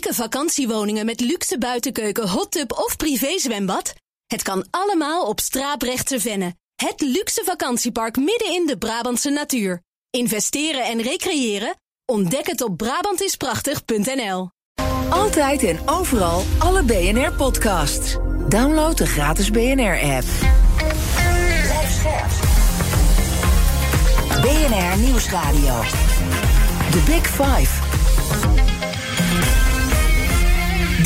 chique vakantiewoningen met luxe buitenkeuken, hot tub of privézwembad? Het kan allemaal op Straaprechtse Venne. Het luxe vakantiepark midden in de Brabantse natuur. Investeren en recreëren? Ontdek het op Brabantisprachtig.nl. Altijd en overal alle BNR-podcasts. Download de gratis BNR-app. BNR Nieuwsradio. The Big Five.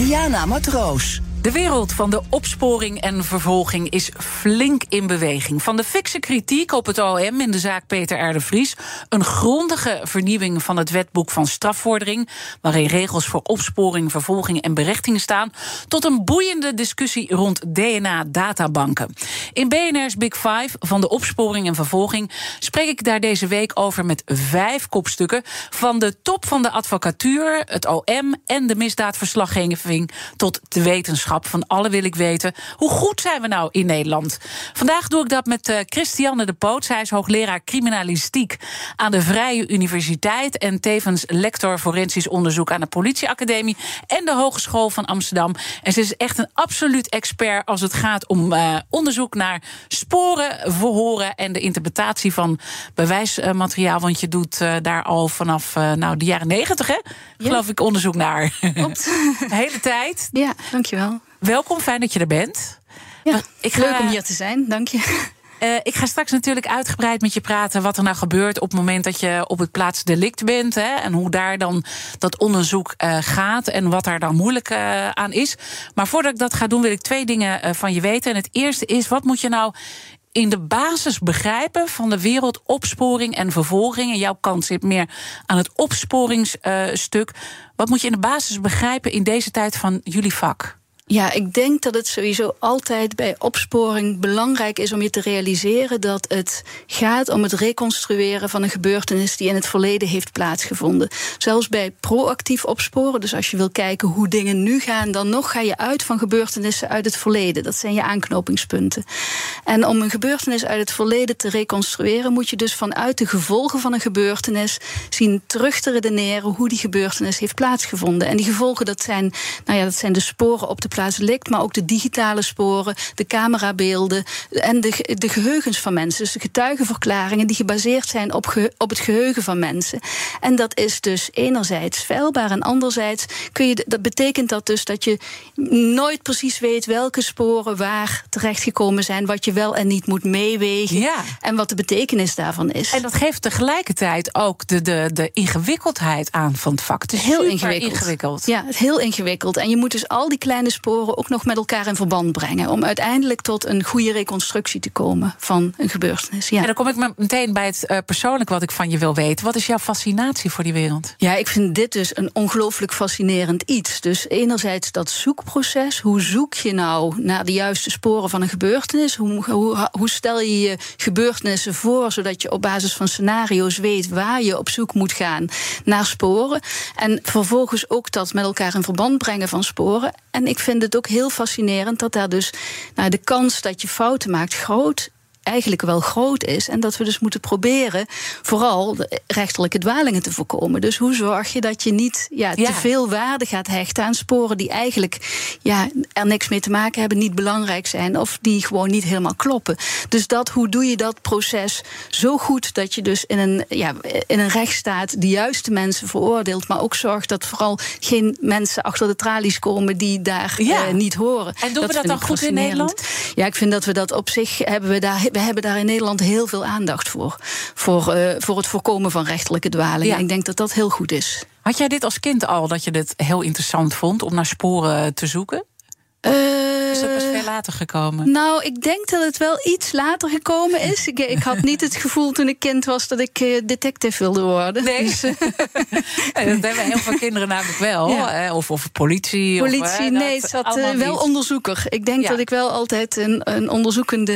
Diana Matroos. De wereld van de opsporing en vervolging is flink in beweging. Van de fikse kritiek op het OM in de zaak Peter R. Vries... een grondige vernieuwing van het wetboek van strafvordering... waarin regels voor opsporing, vervolging en berechting staan... tot een boeiende discussie rond DNA-databanken. In BNR's Big Five van de opsporing en vervolging... spreek ik daar deze week over met vijf kopstukken... van de top van de advocatuur, het OM en de misdaadverslaggeving... tot de wetenschap van alle wil ik weten. Hoe goed zijn we nou in Nederland? Vandaag doe ik dat met uh, Christiane de Poot. Zij is hoogleraar criminalistiek aan de Vrije Universiteit. En tevens lector forensisch onderzoek aan de Politieacademie en de Hogeschool van Amsterdam. En ze is echt een absoluut expert als het gaat om uh, onderzoek naar sporen, verhoren en de interpretatie van bewijsmateriaal. Want je doet uh, daar al vanaf nou, de jaren negentig, hè? Ja. Geloof ik, onderzoek naar. Klopt. de hele tijd. Ja, dankjewel. Welkom, fijn dat je er bent. Ja, ik leuk om hier te zijn, dank je. Uh, ik ga straks natuurlijk uitgebreid met je praten wat er nou gebeurt op het moment dat je op het plaatsdelict bent. Hè, en hoe daar dan dat onderzoek uh, gaat en wat daar dan moeilijk uh, aan is. Maar voordat ik dat ga doen, wil ik twee dingen van je weten. En het eerste is: wat moet je nou in de basis begrijpen van de wereld opsporing en vervolging. En jouw kant zit meer aan het opsporingsstuk. Wat moet je in de basis begrijpen in deze tijd van jullie vak? Ja, ik denk dat het sowieso altijd bij opsporing belangrijk is om je te realiseren dat het gaat om het reconstrueren van een gebeurtenis die in het verleden heeft plaatsgevonden. Zelfs bij proactief opsporen, dus als je wil kijken hoe dingen nu gaan, dan nog ga je uit van gebeurtenissen uit het verleden. Dat zijn je aanknopingspunten. En om een gebeurtenis uit het verleden te reconstrueren, moet je dus vanuit de gevolgen van een gebeurtenis zien terug te redeneren hoe die gebeurtenis heeft plaatsgevonden. En die gevolgen, dat zijn, nou ja, dat zijn de sporen op de likt, maar ook de digitale sporen, de camerabeelden en de, de geheugens van mensen. Dus de getuigenverklaringen die gebaseerd zijn op, ge, op het geheugen van mensen. En dat is dus enerzijds veilbaar en anderzijds kun je, dat betekent dat dus dat je nooit precies weet welke sporen waar terechtgekomen zijn, wat je wel en niet moet meewegen ja. en wat de betekenis daarvan is. En dat geeft tegelijkertijd ook de, de, de ingewikkeldheid aan van het vak. Het is heel ingewikkeld. ingewikkeld. Ja, het is heel ingewikkeld. En je moet dus al die kleine sporen ook nog met elkaar in verband brengen. Om uiteindelijk tot een goede reconstructie te komen van een gebeurtenis. Ja. En dan kom ik meteen bij het uh, persoonlijk wat ik van je wil weten. Wat is jouw fascinatie voor die wereld? Ja, ik vind dit dus een ongelooflijk fascinerend iets. Dus enerzijds dat zoekproces. Hoe zoek je nou naar de juiste sporen van een gebeurtenis? Hoe, hoe, hoe stel je je gebeurtenissen voor zodat je op basis van scenario's weet waar je op zoek moet gaan naar sporen? En vervolgens ook dat met elkaar in verband brengen van sporen. En ik vind vind het ook heel fascinerend dat daar dus nou, de kans dat je fouten maakt groot eigenlijk wel groot is. En dat we dus moeten proberen vooral rechterlijke dwalingen te voorkomen. Dus hoe zorg je dat je niet ja, ja. te veel waarde gaat hechten aan sporen die eigenlijk ja, er niks mee te maken hebben, niet belangrijk zijn of die gewoon niet helemaal kloppen. Dus dat, hoe doe je dat proces zo goed dat je dus in een, ja, in een rechtsstaat de juiste mensen veroordeelt, maar ook zorgt dat vooral geen mensen achter de tralies komen die daar ja. uh, niet horen. En doen dat we dat dan goed in Nederland? Ja, ik vind dat we dat op zich hebben we daar we hebben daar in Nederland heel veel aandacht voor. Voor, uh, voor het voorkomen van rechtelijke dwaling. Ja. En ik denk dat dat heel goed is. Had jij dit als kind al, dat je dit heel interessant vond om naar sporen te zoeken? Uh, is dat pas veel later gekomen? Nou, ik denk dat het wel iets later gekomen is. Ik, ik had niet het gevoel toen ik kind was dat ik uh, detective wilde worden. Nee, dus, nee, dat hebben heel veel kinderen namelijk wel. Ja. Of, of politie. Politie, of, hè, nee, het zat wel niet. onderzoeker. Ik denk Ja. dat ik wel altijd een, een onderzoekende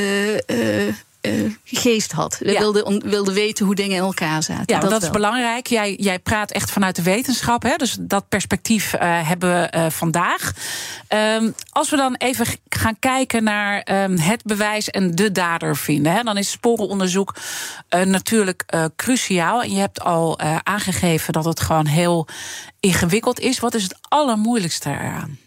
uh, geest had. We wilden, wilden weten hoe dingen in elkaar zaten. Ja, dat, is belangrijk. Jij, jij praat echt vanuit de wetenschap. Hè? Dus dat perspectief hebben we vandaag. Ehm, als we dan even gaan kijken naar ehm, het bewijs en de dader vinden, hè, dan is sporenonderzoek natuurlijk cruciaal. En je hebt al aangegeven dat het gewoon heel ingewikkeld is. Wat is het allermoeilijkste eraan?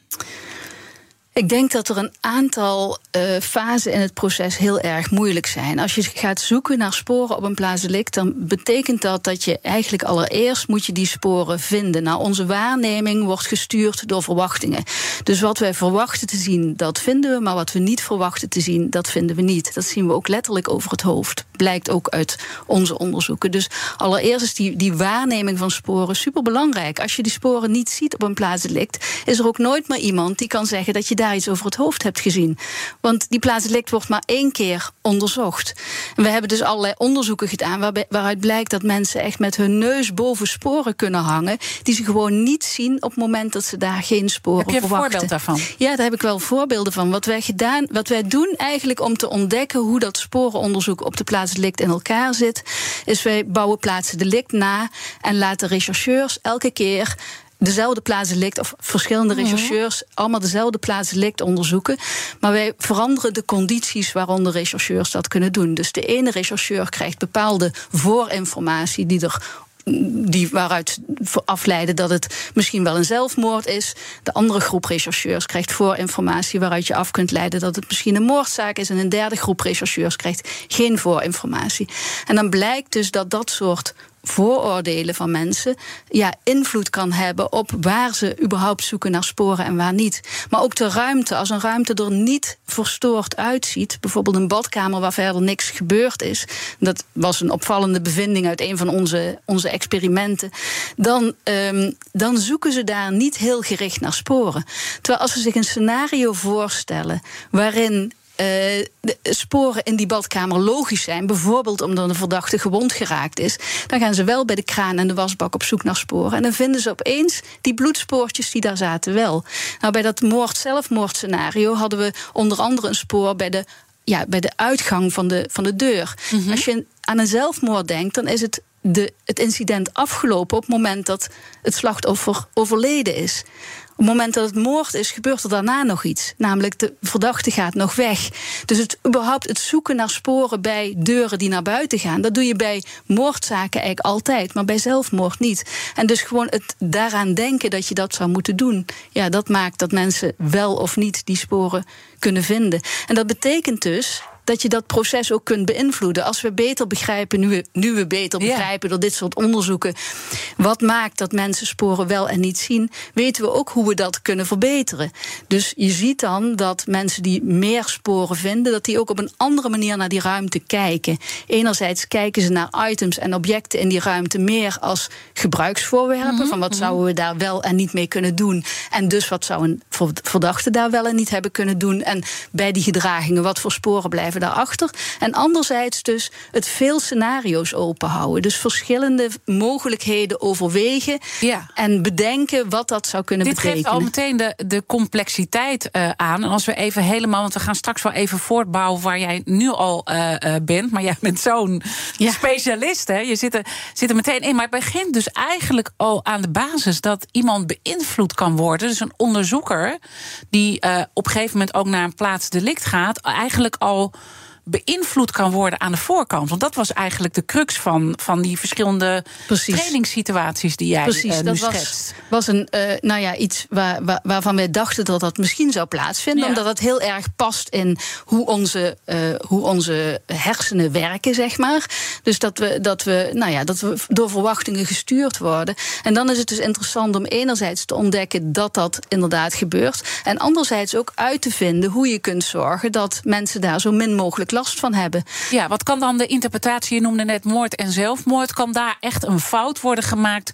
Ik denk dat er een aantal uh, fasen in het proces heel erg moeilijk zijn. Als je gaat zoeken naar sporen op een plaatselijk, dan betekent dat dat je eigenlijk allereerst moet je die sporen vinden. Nou, onze waarneming wordt gestuurd door verwachtingen. Dus wat wij verwachten te zien, dat vinden we, maar wat we niet verwachten te zien, dat vinden we niet. Dat zien we ook letterlijk over het hoofd. Blijkt ook uit onze onderzoeken. Dus allereerst is die, die waarneming van sporen superbelangrijk. Als je die sporen niet ziet op een plaatselijk, is er ook nooit meer iemand die kan zeggen dat je daar iets over het hoofd hebt gezien. Want die plaatselijk wordt maar één keer onderzocht. En we hebben dus allerlei onderzoeken gedaan waarbij, waaruit blijkt dat mensen echt met hun neus boven sporen kunnen hangen. Die ze gewoon niet zien op het moment dat ze daar geen sporen verwachten. Heb je een voorbeeld daarvan? Ja, daar heb ik wel voorbeelden van. Wat wij, gedaan, wat wij doen eigenlijk om te ontdekken hoe dat sporenonderzoek op de plaatselijk in elkaar zit, is wij bouwen plaatsen delict na en laten rechercheurs elke keer dezelfde plaats delict, of verschillende rechercheurs, allemaal dezelfde plaats delict onderzoeken. Maar wij veranderen de condities waaronder rechercheurs dat kunnen doen. Dus de ene rechercheur krijgt bepaalde voorinformatie die er die waaruit afleiden dat het misschien wel een zelfmoord is. De andere groep rechercheurs krijgt voorinformatie waaruit je af kunt leiden dat het misschien een moordzaak is. En een derde groep rechercheurs krijgt geen voorinformatie. En dan blijkt dus dat dat soort vooroordelen van mensen ja, invloed kan hebben op waar ze überhaupt zoeken naar sporen en waar niet. Maar ook de ruimte. Als een ruimte er niet verstoord uitziet, bijvoorbeeld een badkamer waar verder niks gebeurd is, dat was een opvallende bevinding uit een van onze, onze experimenten, dan, um, dan zoeken ze daar niet heel gericht naar sporen. Terwijl als ze zich een scenario voorstellen waarin de sporen in die badkamer logisch zijn, bijvoorbeeld omdat een verdachte gewond geraakt is, dan gaan ze wel bij de kraan en de wasbak op zoek naar sporen. En dan vinden ze opeens die bloedspoortjes die daar zaten wel. Nou, bij dat moord-zelfmoordscenario hadden we onder andere een spoor bij de, ja, bij de uitgang van de, van de deur. Mhm. Als je aan een zelfmoord denkt, dan is het de, het incident afgelopen op het moment dat het slachtoffer overleden is. Op het moment dat het moord is, gebeurt er daarna nog iets. Namelijk de verdachte gaat nog weg. Dus het, überhaupt het zoeken naar sporen bij deuren die naar buiten gaan, dat doe je bij moordzaken eigenlijk altijd, maar bij zelfmoord niet. En dus gewoon het daaraan denken dat je dat zou moeten doen, ja, dat maakt dat mensen wel of niet die sporen kunnen vinden. En dat betekent dus dat je dat proces ook kunt beïnvloeden. Als we beter begrijpen, nu we, nu we beter begrijpen door dit soort onderzoeken, wat maakt dat mensen sporen wel en niet zien, weten we ook hoe we dat kunnen verbeteren. Dus je ziet dan dat mensen die meer sporen vinden, dat die ook op een andere manier naar die ruimte kijken. Enerzijds kijken ze naar items en objecten in die ruimte meer als gebruiksvoorwerpen, mhm, van wat mhm. zouden we daar wel en niet mee kunnen doen. En dus wat zou een verdachte daar wel en niet hebben kunnen doen. En bij die gedragingen, wat voor sporen blijven daarachter. En anderzijds dus het veel scenario's openhouden. Dus verschillende mogelijkheden overwegen. Ja. En bedenken wat dat zou kunnen Dit betekenen. Dit geeft al meteen de, de complexiteit uh, aan. En als we even helemaal, want we gaan straks wel even voortbouwen waar jij nu al uh, uh, bent. Maar jij bent zo'n ja. specialist. Hè? Je zit er, zit er meteen in. Maar het begint dus eigenlijk al aan de basis dat iemand beïnvloed kan worden. Dus een onderzoeker die op een gegeven moment ook naar een plaats delict gaat, eigenlijk al beïnvloed kan worden aan de voorkant. Want dat was eigenlijk de crux van, van die verschillende Precies. trainingssituaties die jij Precies, uh, nu dat schetst. Was, was een, uh, nou ja, iets waar, waar, waarvan wij dachten dat dat misschien zou plaatsvinden. Omdat het heel erg past in hoe onze, uh, hoe onze hersenen werken, zeg maar. Dus dat we, dat, we, nou ja, dat we door verwachtingen gestuurd worden. En dan is het dus interessant om enerzijds te ontdekken dat dat inderdaad gebeurt. En anderzijds ook uit te vinden hoe je kunt zorgen dat mensen daar zo min mogelijk last van hebben. Ja, wat kan dan de interpretatie, je noemde net moord en zelfmoord, kan daar echt een fout worden gemaakt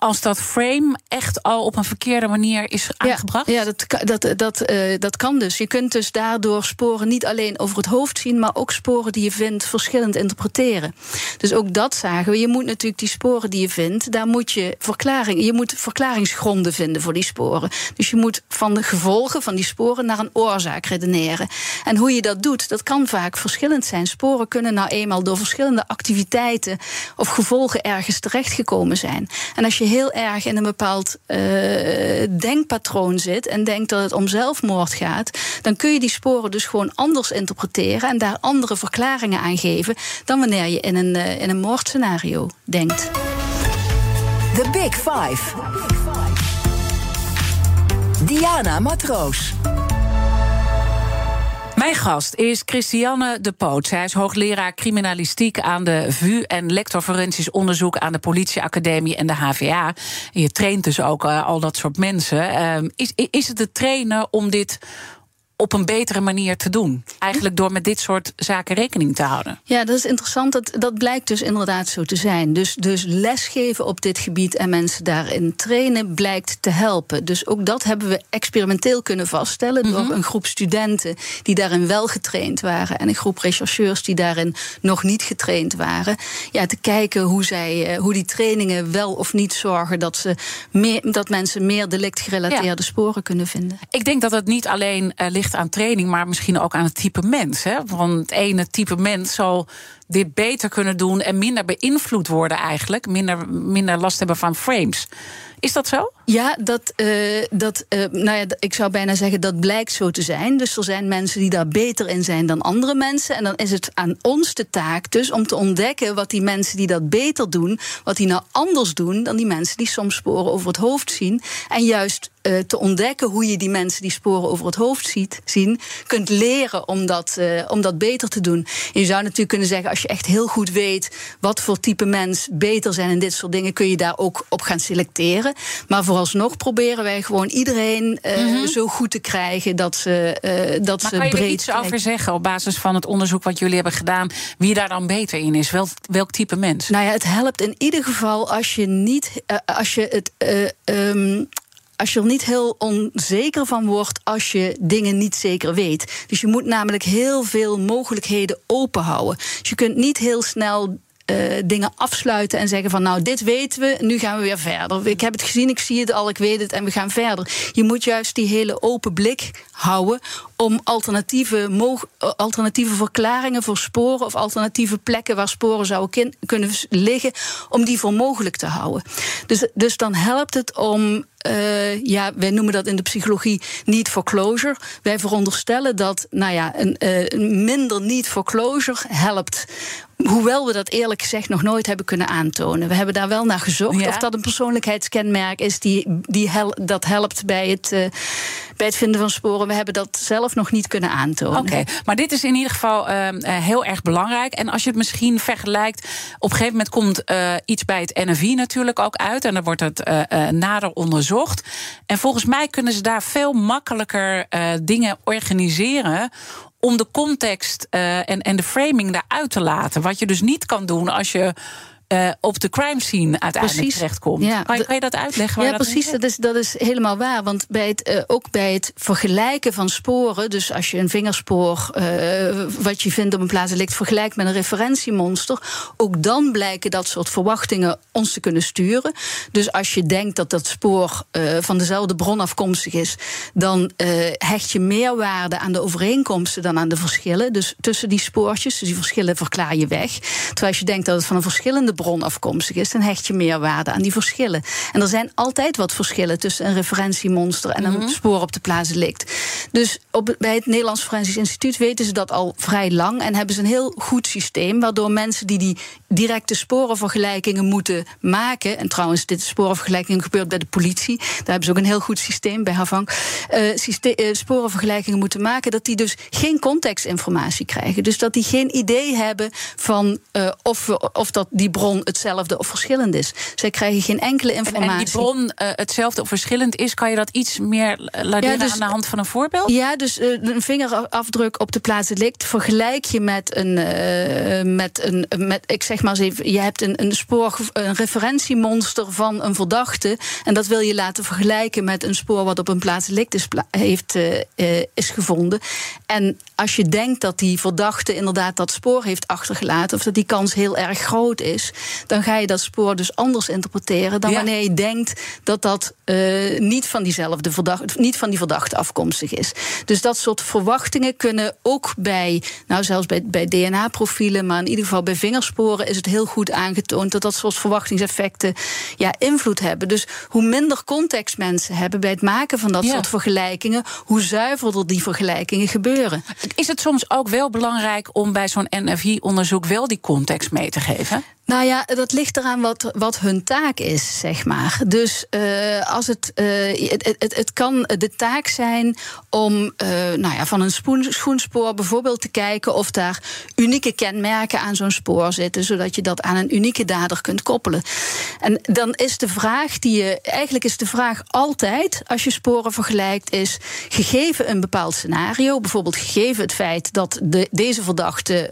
als dat frame echt al op een verkeerde manier is aangebracht? Ja, ja dat, dat, dat, uh, dat kan dus. Je kunt dus daardoor sporen niet alleen over het hoofd zien, maar ook sporen die je vindt verschillend interpreteren. Dus ook dat zagen we. Je moet natuurlijk die sporen die je vindt, daar moet je verklaring, je moet verklaringsgronden vinden voor die sporen. Dus je moet van de gevolgen van die sporen naar een oorzaak redeneren. En hoe je dat doet, dat kan vaak verschillend zijn. Sporen kunnen nou eenmaal door verschillende activiteiten of gevolgen ergens terechtgekomen zijn. En als je heel erg in een bepaald uh, denkpatroon zit en denkt dat het om zelfmoord gaat, dan kun je die sporen dus gewoon anders interpreteren en daar andere verklaringen aan geven dan wanneer je in een, uh, in een moordscenario denkt. The Big Five. Diana Matroos. Mijn gast is Christiane de Poot. Zij is hoogleraar criminalistiek aan de VU en lector forensisch onderzoek aan de Politieacademie en de HVA. Je traint dus ook uh, al dat soort mensen. Uh, is, is het het trainen om dit op een betere manier te doen. Eigenlijk door met dit soort zaken rekening te houden. Ja, dat is interessant. Dat, dat blijkt dus inderdaad zo te zijn. Dus, dus lesgeven op dit gebied en mensen daarin trainen blijkt te helpen. Dus ook dat hebben we experimenteel kunnen vaststellen door mhm. een groep studenten die daarin wel getraind waren en een groep rechercheurs die daarin nog niet getraind waren. Ja, te kijken hoe, zij, eh, hoe die trainingen wel of niet zorgen dat, ze meer, dat mensen meer delictgerelateerde sporen kunnen vinden. Ik denk dat het niet alleen uh, ligt aan training, maar misschien ook aan het type mens. Hè? Want het ene type mens zal dit beter kunnen doen en minder beïnvloed worden eigenlijk. Minder, minder last hebben van frames. Is dat zo? Ja, dat, uh, dat uh, nou ja, ik zou bijna zeggen dat blijkt zo te zijn. Dus er zijn mensen die daar beter in zijn dan andere mensen. En dan is het aan ons de taak dus om te ontdekken wat die mensen die dat beter doen, wat die nou anders doen dan die mensen die soms sporen over het hoofd zien. En juist uh, te ontdekken hoe je die mensen die sporen over het hoofd ziet, zien, kunt leren om dat, om dat beter te doen. je zou natuurlijk kunnen zeggen, als je echt heel goed weet wat voor type mens beter zijn in dit soort dingen, kun je daar ook op gaan selecteren. Maar vooralsnog proberen wij gewoon iedereen uh, mm -hmm. zo goed te krijgen dat ze, uh, dat maar ze kan breed. je er iets over zeggen op basis van het onderzoek wat jullie hebben gedaan, wie daar dan beter in is? Welk, welk type mens? Nou ja, het helpt in ieder geval als je niet, uh, als je het. Um, als je er niet heel onzeker van wordt als je dingen niet zeker weet. Dus je moet namelijk heel veel mogelijkheden open houden. Dus je kunt niet heel snel dingen afsluiten en zeggen van nou dit weten we, nu gaan we weer verder. Ik heb het gezien, ik zie het al, ik weet het en we gaan verder. Je moet juist die hele open blik houden om alternatieve, alternatieve verklaringen voor sporen of alternatieve plekken waar sporen zouden kunnen liggen, om die voor mogelijk te houden. Dus, dus dan helpt het om uh, ja, wij noemen dat in de psychologie niet for closure. Wij veronderstellen dat nou ja, een, uh, minder niet for closure helpt. Hoewel we dat eerlijk gezegd nog nooit hebben kunnen aantonen. We hebben daar wel naar gezocht. Ja. Of dat een persoonlijkheidskenmerk is die, die hel dat helpt bij het, uh, bij het vinden van sporen. We hebben dat zelf nog niet kunnen aantonen. Oké, maar dit is in ieder geval uh, heel erg belangrijk. En als je het misschien vergelijkt, op een gegeven moment komt uh, iets bij het NFI natuurlijk ook uit. En dan wordt het uh, nader onderzocht. En volgens mij kunnen ze daar veel makkelijker dingen organiseren om de context en, en de framing daaruit te laten. Wat je dus niet kan doen als je uh, op de crime scene uiteindelijk precies. terechtkomt. Ja, kan, je, kan je dat uitleggen? Ja, dat precies. Dat is, dat is helemaal waar. Want bij het, uh, ook bij het vergelijken van sporen, dus als je een vingerspoor uh, wat je vindt op een plaats ligt, vergelijkt met een referentiemonster, ook dan blijken dat soort verwachtingen ons te kunnen sturen. Dus als je denkt dat dat spoor van dezelfde bron afkomstig is, dan hecht je meer waarde aan de overeenkomsten dan aan de verschillen. Dus tussen die spoortjes, dus die verschillen verklaar je weg. Terwijl als je denkt dat het van een verschillende bron afkomstig is, dan hecht je meer waarde aan die verschillen. En er zijn altijd wat verschillen tussen een referentiemonster en een mm -hmm. spoor op de plaats ligt. Dus op, bij het Nederlands Forensisch Instituut weten ze dat al vrij lang en hebben ze een heel goed systeem waardoor mensen die die directe sporenvergelijkingen moeten maken, en trouwens, dit sporenvergelijking gebeurt bij de politie, daar hebben ze ook een heel goed systeem bij Havang, uh, systeem, uh, sporenvergelijkingen moeten maken, dat die dus geen contextinformatie krijgen. Dus dat die geen idee hebben van uh, of, we, of dat die bron bron hetzelfde of verschillend is. Zij krijgen geen enkele informatie. En, die bron uh, hetzelfde of verschillend is, kan je dat iets meer laten ja, dus, aan de hand van een voorbeeld? Ja, dus uh, een vingerafdruk op de plaats delict vergelijk je met een, uh, met een met, ik zeg maar eens even, je hebt een, een spoor, een referentiemonster van een verdachte. En dat wil je laten vergelijken met een spoor wat op een plaats delict is, heeft, is gevonden. En als je denkt dat die verdachte inderdaad dat spoor heeft achtergelaten, of dat die kans heel erg groot is, dan ga je dat spoor dus anders interpreteren dan wanneer je denkt dat dat uh, niet van diezelfde verdachte, niet van die verdachte afkomstig is. Dus dat soort verwachtingen kunnen ook bij, nou zelfs bij, bij DNA-profielen, maar in ieder geval bij vingersporen is het heel goed aangetoond dat dat soort verwachtingseffecten ja, invloed hebben. Dus hoe minder context mensen hebben bij het maken van dat soort vergelijkingen, hoe zuiverder die vergelijkingen gebeuren. Is het soms ook wel belangrijk om bij zo'n NFI-onderzoek wel die context mee te geven? Nou ja, dat ligt eraan wat, wat hun taak is, zeg maar. Dus uh, als het, uh, het, het, het, kan de taak zijn om uh, nou ja, van een schoenspoor bijvoorbeeld te kijken of daar unieke kenmerken aan zo'n spoor zitten, zodat je dat aan een unieke dader kunt koppelen. En dan is de vraag die je, eigenlijk is de vraag altijd, als je sporen vergelijkt, is gegeven een bepaald scenario, bijvoorbeeld gegeven het feit dat de, deze verdachte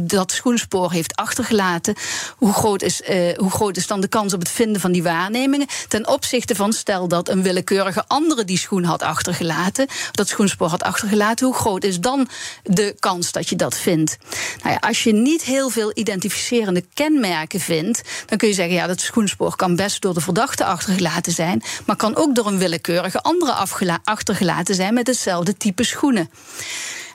dat schoenspoor heeft achtergelaten hoe groot, is, uh, hoe groot is dan de kans op het vinden van die waarnemingen? Ten opzichte van stel dat een willekeurige andere die schoen had achtergelaten, dat schoenspoor had achtergelaten, hoe groot is dan de kans dat je dat vindt? Nou ja, als je niet heel veel identificerende kenmerken vindt, dan kun je zeggen, ja, dat schoenspoor kan best door de verdachte achtergelaten zijn, maar kan ook door een willekeurige andere achtergelaten zijn met hetzelfde type schoenen.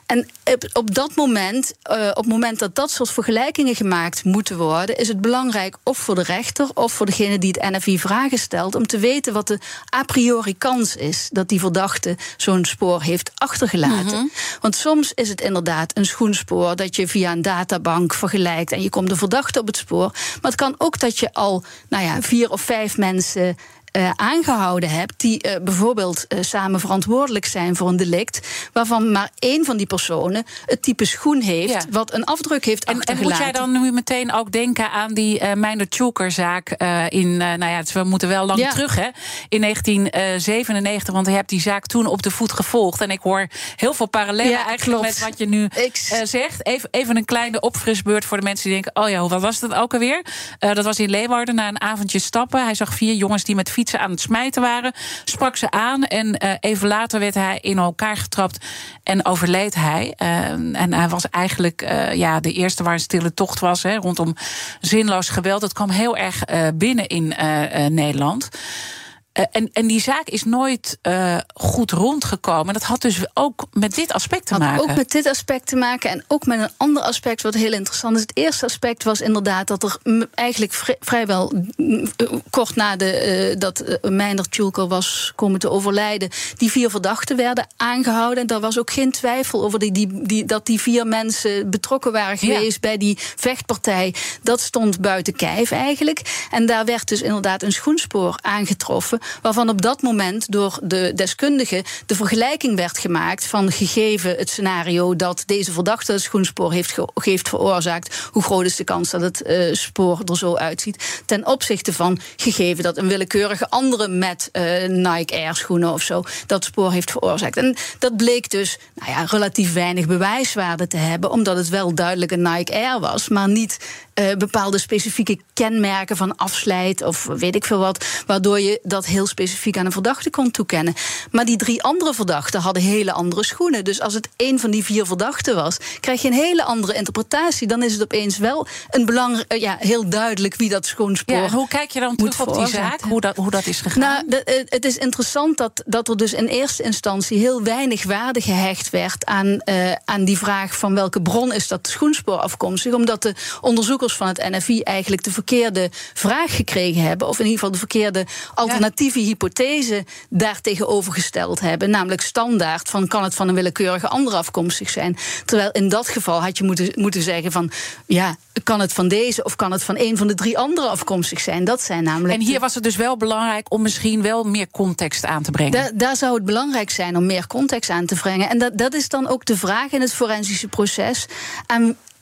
En op dat moment, uh, op het moment dat dat soort vergelijkingen gemaakt moeten worden, is het belangrijk of voor de rechter of voor degene die het NFI vragen stelt, om te weten wat de a priori kans is dat die verdachte zo'n spoor heeft achtergelaten. Mhm. Want soms is het inderdaad een schoenspoor dat je via een databank vergelijkt en je komt de verdachte op het spoor. Maar het kan ook dat je al nou ja, vier of vijf mensen uh, aangehouden hebt, die uh, bijvoorbeeld uh, samen verantwoordelijk zijn voor een delict, waarvan maar één van die personen het type schoen heeft ja. wat een afdruk heeft en, achtergelaten. En moet jij dan nu meteen ook denken aan die uh, Meijner Tjoeker-zaak in, nou ja, we moeten wel lang ja. terug, hè, in 1997, want je hebt die zaak toen op de voet gevolgd. En ik hoor heel veel parallellen ja, eigenlijk klopt. met wat je nu zegt. Even, even een kleine opfrisbeurt voor de mensen die denken, oh ja, wat was dat ook alweer? dat was in Leeuwarden na een avondje stappen. Hij zag vier jongens die met fietsen aan het smijten waren. Sprak ze aan en uh, even later werd hij in elkaar getrapt en overleed hij. Uh, en hij was eigenlijk uh, ja, de eerste waar een stille tocht was hè, rondom zinloos geweld. Dat kwam heel erg binnen in Nederland. Uh, en, en die zaak is nooit uh, goed rondgekomen. Dat had dus ook met dit aspect te had maken. Ook met dit aspect te maken en ook met een ander aspect wat heel interessant is. Het eerste aspect was inderdaad dat er eigenlijk vri vrijwel kort na de, uh, dat uh, Meijner Tjulker was komen te overlijden, die vier verdachten werden aangehouden. En daar was ook geen twijfel over die, die, die, dat die vier mensen betrokken waren geweest ja. bij die vechtpartij. Dat stond buiten kijf eigenlijk. En daar werd dus inderdaad een schoenspoor aangetroffen waarvan op dat moment door de deskundigen de vergelijking werd gemaakt van gegeven het scenario dat deze verdachte het schoenspoor heeft, heeft veroorzaakt, hoe groot is de kans dat het uh, spoor er zo uitziet, ten opzichte van gegeven dat een willekeurige andere met uh, Nike Air schoenen of zo dat spoor heeft veroorzaakt. En dat bleek dus nou ja, relatief weinig bewijswaarde te hebben, omdat het wel duidelijk een Nike Air was, maar niet uh, bepaalde specifieke kenmerken van afslijt of weet ik veel wat, waardoor je dat heel specifiek aan een verdachte kon toekennen. Maar die drie andere verdachten hadden hele andere schoenen. Dus als het één van die vier verdachten was, krijg je een hele andere interpretatie. Dan is het opeens wel een belangrijk, ja, heel duidelijk wie dat schoonspoor. Ja, hoe kijk je dan terug op die zaak? Hoe dat, hoe dat is gegaan? Nou, de, het is interessant dat, dat er dus in eerste instantie heel weinig waarde gehecht werd aan, uh, aan die vraag van welke bron is dat schoenspoor afkomstig. Omdat de onderzoekers van het NFI eigenlijk de verkeerde vraag gekregen hebben. Of in ieder geval de verkeerde alternatieve ja. hypothese daartegenover gesteld hebben. Namelijk standaard van kan het van een willekeurige andere afkomstig zijn. Terwijl in dat geval had je moeten, moeten zeggen van ja, kan het van deze of kan het van een van de drie andere afkomstig zijn? Dat zijn namelijk. En hier was het dus wel belangrijk om misschien wel meer context aan te brengen. Da daar zou het belangrijk zijn om meer context aan te brengen. En dat, dat is dan ook de vraag in het forensische proces.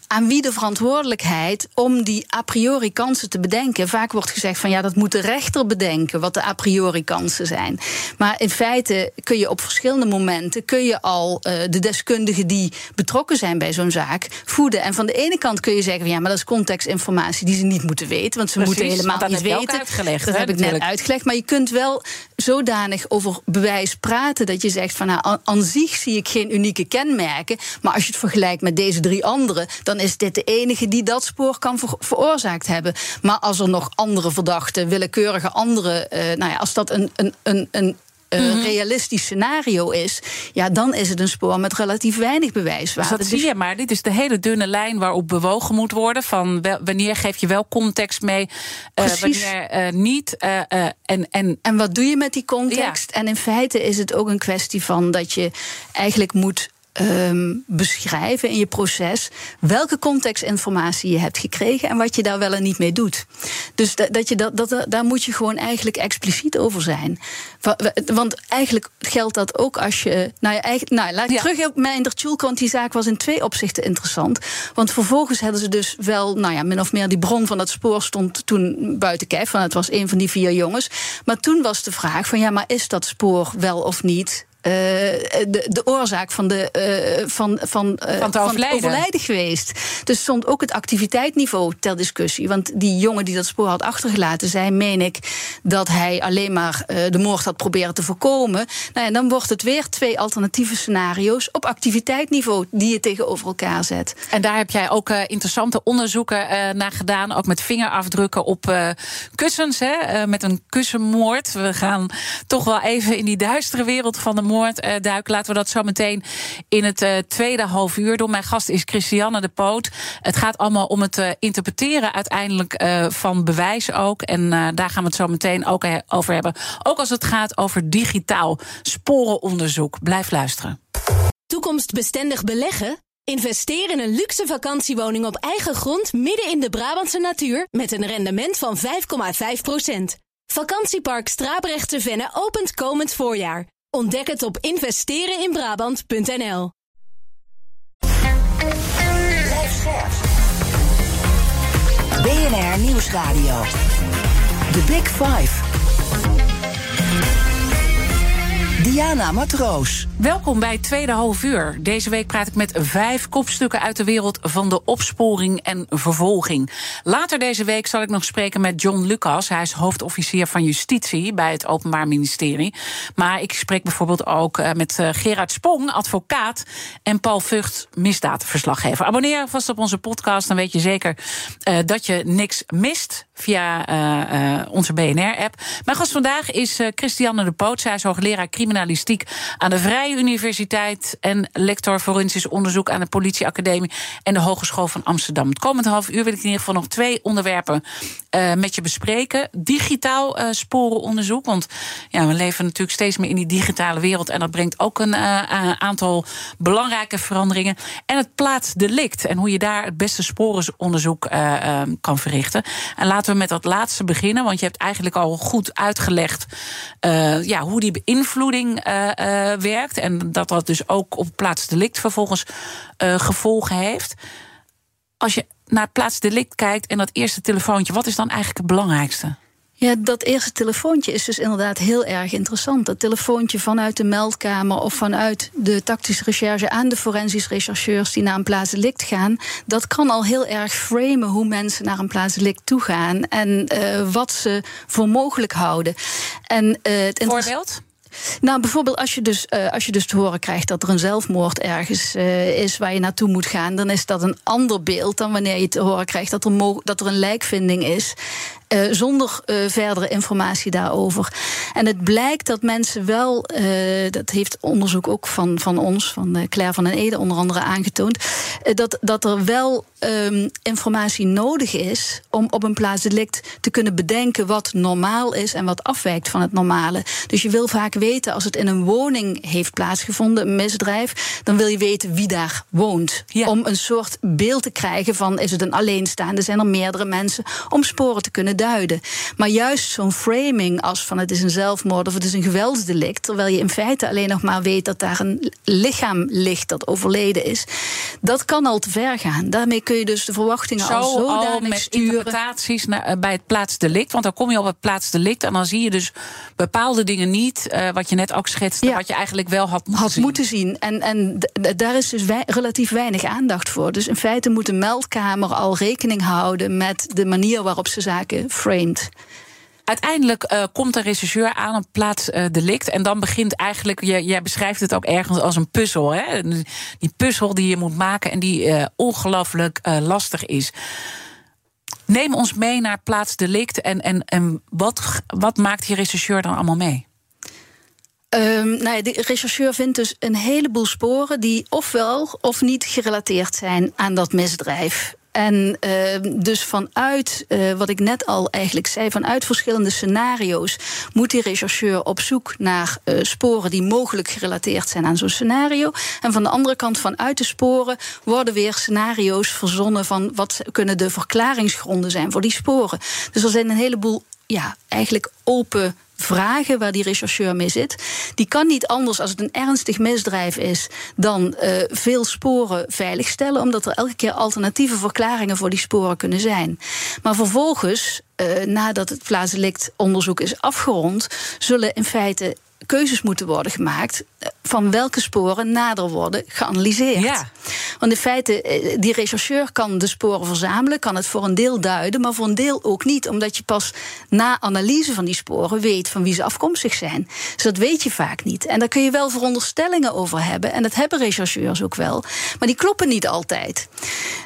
Aan wie de verantwoordelijkheid om die a priori kansen te bedenken? Vaak wordt gezegd van ja, dat moet de rechter bedenken wat de a priori kansen zijn. Maar in feite kun je op verschillende momenten kun je al uh, de deskundigen die betrokken zijn bij zo'n zaak voeden. En van de ene kant kun je zeggen van ja, maar dat is contextinformatie die ze niet moeten weten, want ze Precies, moeten helemaal niet weten. uitgelegd, dat hè, heb ik net uitgelegd. Maar je kunt wel zodanig over bewijs praten dat je zegt van nou, aan, aan zich zie ik geen unieke kenmerken. Maar als je het vergelijkt met deze drie anderen, dan is dit de enige die dat spoor kan ver- veroorzaakt hebben. Maar als er nog andere verdachten, willekeurige andere, eh, nou ja, als dat een, een, een, een eh, Mhm. realistisch scenario is, ja, dan is het een spoor met relatief weinig Dus bewijswaarde. dat zie je maar. Dit is de hele dunne lijn waarop bewogen moet worden. Van wel- wanneer geef je wel context mee, Precies. wanneer niet. en, en En wat doe je met die context? En in feite is het ook een kwestie van dat je eigenlijk moet. Ehm, beschrijven in je proces welke contextinformatie je hebt gekregen en wat je daar wel en niet mee doet. Dus da- dat je dat, dat, daar moet je gewoon eigenlijk expliciet over zijn. Wa- wa- Want eigenlijk geldt dat ook als je. Nou, ja, eigenlijk, nou laat ik Ja. terug op mijn Tjulk, want die zaak was in twee opzichten interessant. Want vervolgens hadden ze dus wel, nou ja, min of meer die bron van dat spoor stond toen buiten kijf. Van het was een van die vier jongens. Maar toen was de vraag van ja, maar is dat spoor wel of niet? Eh, de, de oorzaak van, de, eh, van, van, eh, Van het overlijden. overlijden geweest. Dus stond ook het activiteitsniveau ter discussie. Want die jongen die dat spoor had achtergelaten, zei, meen ik, dat hij alleen maar de moord had proberen te voorkomen. Nou ja, dan wordt het weer twee alternatieve scenario's op activiteitsniveau die je tegenover elkaar zet. En daar heb jij ook interessante onderzoeken naar gedaan. Ook met vingerafdrukken op kussens. Hè, met een kussenmoord. We gaan toch wel even in die duistere wereld van de moord eh, duiken. Laten we dat zo meteen in het eh, tweede half uur doen. Mijn gast is Christiane de Poot. Het gaat allemaal om het eh, interpreteren uiteindelijk van bewijs ook. En daar gaan we het zo meteen ook over hebben. Ook als het gaat over digitaal sporenonderzoek. Blijf luisteren. Toekomstbestendig beleggen? Investeer in een luxe vakantiewoning op eigen grond midden in de Brabantse natuur met een rendement van 5,5%. Vakantiepark Strabrechtse Venne opent komend voorjaar. Ontdek het op investereninbrabant.nl. BNR Nieuwsradio. The Big Five. Diana Matroos. Welkom bij tweede half uur. Deze week praat ik met vijf kopstukken uit de wereld van de opsporing en vervolging. Later deze week zal ik nog spreken met John Lucas. Hij is hoofdofficier van justitie bij het Openbaar Ministerie. Maar ik spreek bijvoorbeeld ook eh, met eh, Gerard Spong, advocaat, en Paul Vught, misdaadverslaggever. Abonneer vast op onze podcast, dan weet je zeker eh, dat je niks mist via eh, eh, onze BNR-app. Mijn gast vandaag is eh, Christiane de Poot. Zij is hoogleraar criminalistiek aan de Vrije Universiteit en lector forensisch onderzoek aan de Politieacademie en de Hogeschool van Amsterdam. Het komende half uur wil ik in ieder geval nog twee onderwerpen met je bespreken. Digitaal sporenonderzoek, want ja, we leven natuurlijk steeds meer in die digitale wereld en dat brengt ook een aantal belangrijke veranderingen. En het plaatsdelict en hoe je daar het beste sporenonderzoek kan verrichten. En we met dat laatste beginnen, want je hebt eigenlijk al goed uitgelegd eh, ja, hoe die beïnvloeding eh, eh, werkt. En dat dat dus ook op plaatsdelict vervolgens gevolgen heeft. Als je naar het plaatsdelict kijkt en dat eerste telefoontje, wat is dan eigenlijk het belangrijkste? Ja, dat eerste telefoontje is dus inderdaad heel erg interessant. Dat telefoontje vanuit de meldkamer of vanuit de tactische recherche aan de forensisch rechercheurs die naar een plaatsdelict gaan, dat kan al heel erg framen hoe mensen naar een plaatsdelict toe gaan en eh, wat ze voor mogelijk houden. En, eh, het Voorbeeld? nou, bijvoorbeeld als je, dus, eh, als je dus te horen krijgt dat er een zelfmoord ergens is waar je naartoe moet gaan, dan is dat een ander beeld dan wanneer je te horen krijgt dat er, dat er een lijkvinding is. Eh, zonder eh, verdere informatie daarover. En het blijkt dat mensen wel, eh, dat heeft onderzoek ook van, van ons, van Claire van den Ede onder andere aangetoond, dat, dat er wel ehm, informatie nodig is om op een plaatsdelict te kunnen bedenken wat normaal is en wat afwijkt van het normale. Dus je wil vaak weten, als het in een woning heeft plaatsgevonden, een misdrijf, dan wil je weten wie daar woont. Ja. Om een soort beeld te krijgen van is het een alleenstaande, zijn er meerdere mensen, om sporen te kunnen duiden. Maar juist zo'n framing als van het is een zelfmoord of het is een geweldsdelict, terwijl je in feite alleen nog maar weet dat daar een lichaam ligt dat overleden is, dat kan al te ver gaan. Daarmee kun je dus de verwachtingen Zo al zodanig al met sturen. interpretaties naar, eh, bij het plaatsdelict. Want dan kom je op het plaatsdelict en dan zie je dus bepaalde dingen niet, eh, wat je net ook schetste, Ja. wat je eigenlijk wel had moeten had zien. moeten zien. En, en daar is dus relatief weinig aandacht voor. Dus in feite moet de meldkamer al rekening houden met de manier waarop ze zaken framed. Uiteindelijk eh, komt de rechercheur aan op plaats eh, delict. En dan begint eigenlijk, je, jij beschrijft het ook ergens als een puzzel. Hè? Die puzzel die je moet maken en die eh, ongelooflijk lastig is. Neem ons mee naar plaats delict. En, en, en wat, wat maakt die rechercheur dan allemaal mee? Ehm, nou ja, de rechercheur vindt dus een heleboel sporen die ofwel of niet gerelateerd zijn aan dat misdrijf. En ehm, dus vanuit eh, wat ik net al eigenlijk zei, vanuit verschillende scenario's moet die rechercheur op zoek naar eh, sporen die mogelijk gerelateerd zijn aan zo'n scenario. En van de andere kant, vanuit de sporen, worden weer scenario's verzonnen van wat kunnen de verklaringsgronden zijn voor die sporen. Dus er zijn een heleboel, ja, eigenlijk open vragen waar die rechercheur mee zit. Die kan niet anders als het een ernstig misdrijf is dan eh, veel sporen veiligstellen, omdat er elke keer alternatieve verklaringen voor die sporen kunnen zijn. Maar vervolgens, eh, nadat het plaatsdelict onderzoek is afgerond, zullen in feite keuzes moeten worden gemaakt eh, van welke sporen nader worden geanalyseerd. Ja. Want in feite, eh, die rechercheur kan de sporen verzamelen, kan het voor een deel duiden, maar voor een deel ook niet, omdat je pas na analyse van die sporen weet van wie ze afkomstig zijn. Dus dat weet je vaak niet. En daar kun je wel veronderstellingen over hebben, en dat hebben rechercheurs ook wel, maar die kloppen niet altijd.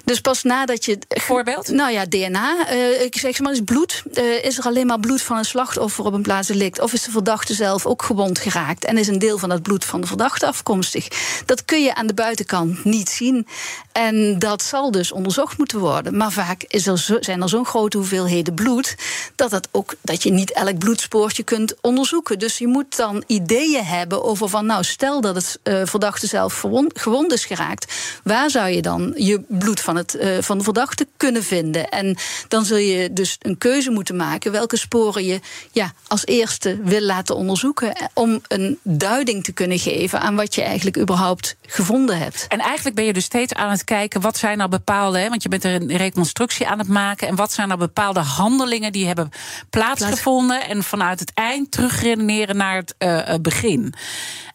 Dus pas nadat je. Voorbeeld? Nou ja, DNA. eh, ik zeg maar eens bloed. Eh, is er alleen maar bloed van een slachtoffer op een plaats delict? Of is de verdachte zelf ook gewond geraakt? En is een deel van dat bloed van de verdachte afkomstig? Dat kun je aan de buitenkant niet zien. En dat zal dus onderzocht moeten worden. Maar vaak is er zo, zijn er zo'n grote hoeveelheden bloed. Dat, het ook, dat je niet elk bloedspoortje kunt onderzoeken. Dus je moet dan ideeën hebben over van. Nou, stel dat het eh, verdachte zelf gewond is geraakt. Waar zou je dan je bloed van, het, eh, van de verdachte kunnen vinden? En dan zul je dus een keuze moeten maken welke sporen je ja, als eerste wil laten onderzoeken. Om een duiding te kunnen geven aan wat je eigenlijk überhaupt gevonden hebt. En eigenlijk ben je dus steeds aan het kijken, wat zijn nou bepaalde, hè, want je bent er een reconstructie aan het maken, en wat zijn nou bepaalde handelingen die hebben plaatsgevonden, en vanuit het eind terugredeneren naar het eh, begin.